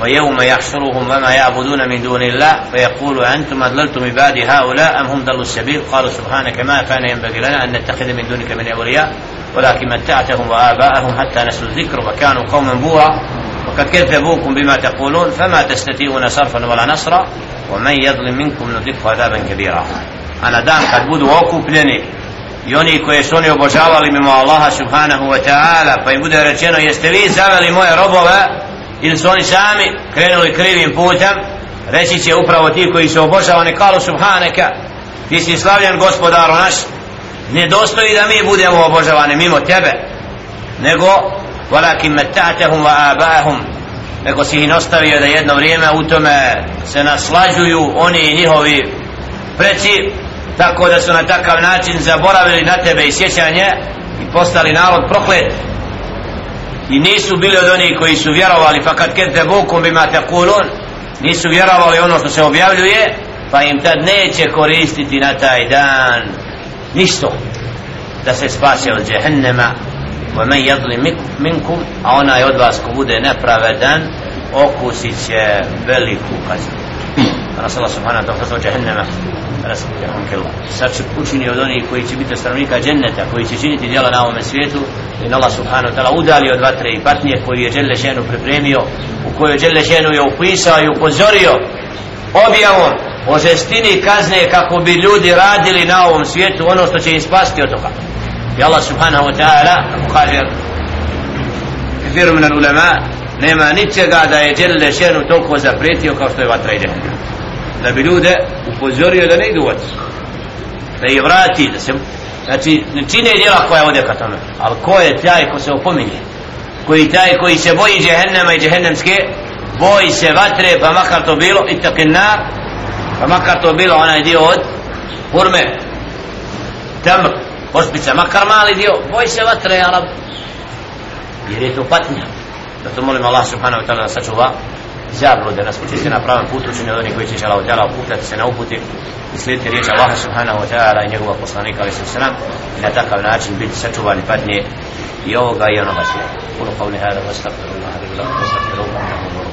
ويوم يحشرهم وما يعبدون من دون الله فيقول أنتم أضللتم عبادي هؤلاء أم هم ضلوا السبيل قالوا سبحانك ما كان ينبغي لنا أن نتخذ من دونك من أولياء ولكن متعتهم وآباءهم حتى نسوا الذكر وكانوا قوما بورا وقد كذبوكم بما تقولون فما تستطيعون صرفا ولا نصرا ومن يظلم منكم نذقه عذابا كبيرا أنا دام قد بدوا okupljeni i oni koje su oni obožavali mimo Allaha subhanahu wa ta'ala pa im bude rečeno jeste vi zaveli moje robove ili su oni sami krenuli krivim putem reći će upravo ti koji su obožavani kalu subhaneka ti si slavljen gospodaru naš ne dostoji da mi budemo obožavani mimo tebe nego walakin mata'tahum wa aba'ahum nego si ih ostavio da jedno vrijeme u tome se naslađuju oni i njihovi preci tako da su na takav način zaboravili na tebe i sjećanje i postali narod prokleti i nisu bili od onih koji su vjerovali fa kad kente vokum bima te kulun nisu vjerovali ono što se objavljuje pa im tad neće koristiti na taj dan ništo da se spase od džehennema wa men jadli minkum a onaj od vas ko bude nepravedan okusit će veliku kaznu hmm. Rasulullah subhanahu wa ta'ala džehennema Rasulullah sad će učini od onih koji će biti stanovnika dženneta koji će činiti djela na ovome svijetu in Allah subhanahu wa ta'ala udali od vatre i patnije koju je Đele ženu pripremio u kojoj Đele ženu je upisao i upozorio objavom o žestini kazne kako bi ljudi radili na ovom svijetu ono što će im spasti od toga i Allah subhanahu wa ta'ala kaže kvir min al ulema nema ničega da je Đele ženu toliko zapretio kao što je vatra i Đele da bi ljude upozorio da ne idu vatru da je vrati da se znači ne čine djela koja ode ka tome ali ko je taj ko se opominje koji taj koji se boji džehennema i džehennemske boji se vatre pa makar to bilo i takinar pa makar to bilo onaj dio od urme tamr ospica makar mali dio boji se vatre arab jer je to patnja zato molim Allah subhanahu wa ta'ala da sačuva zablude, nas učiste na pravom putu, učinje od onih koji će žela odjela uputati se na uputi i slijediti riječ Allaha subhanahu wa ta'ala i njegova poslanika ali sam sram i na takav način biti sačuvani padnije i ovoga i onoga svijeta. Kulu qavni hada, wa astagfirullah, wa astagfirullah, wa astagfirullah, wa astagfirullah,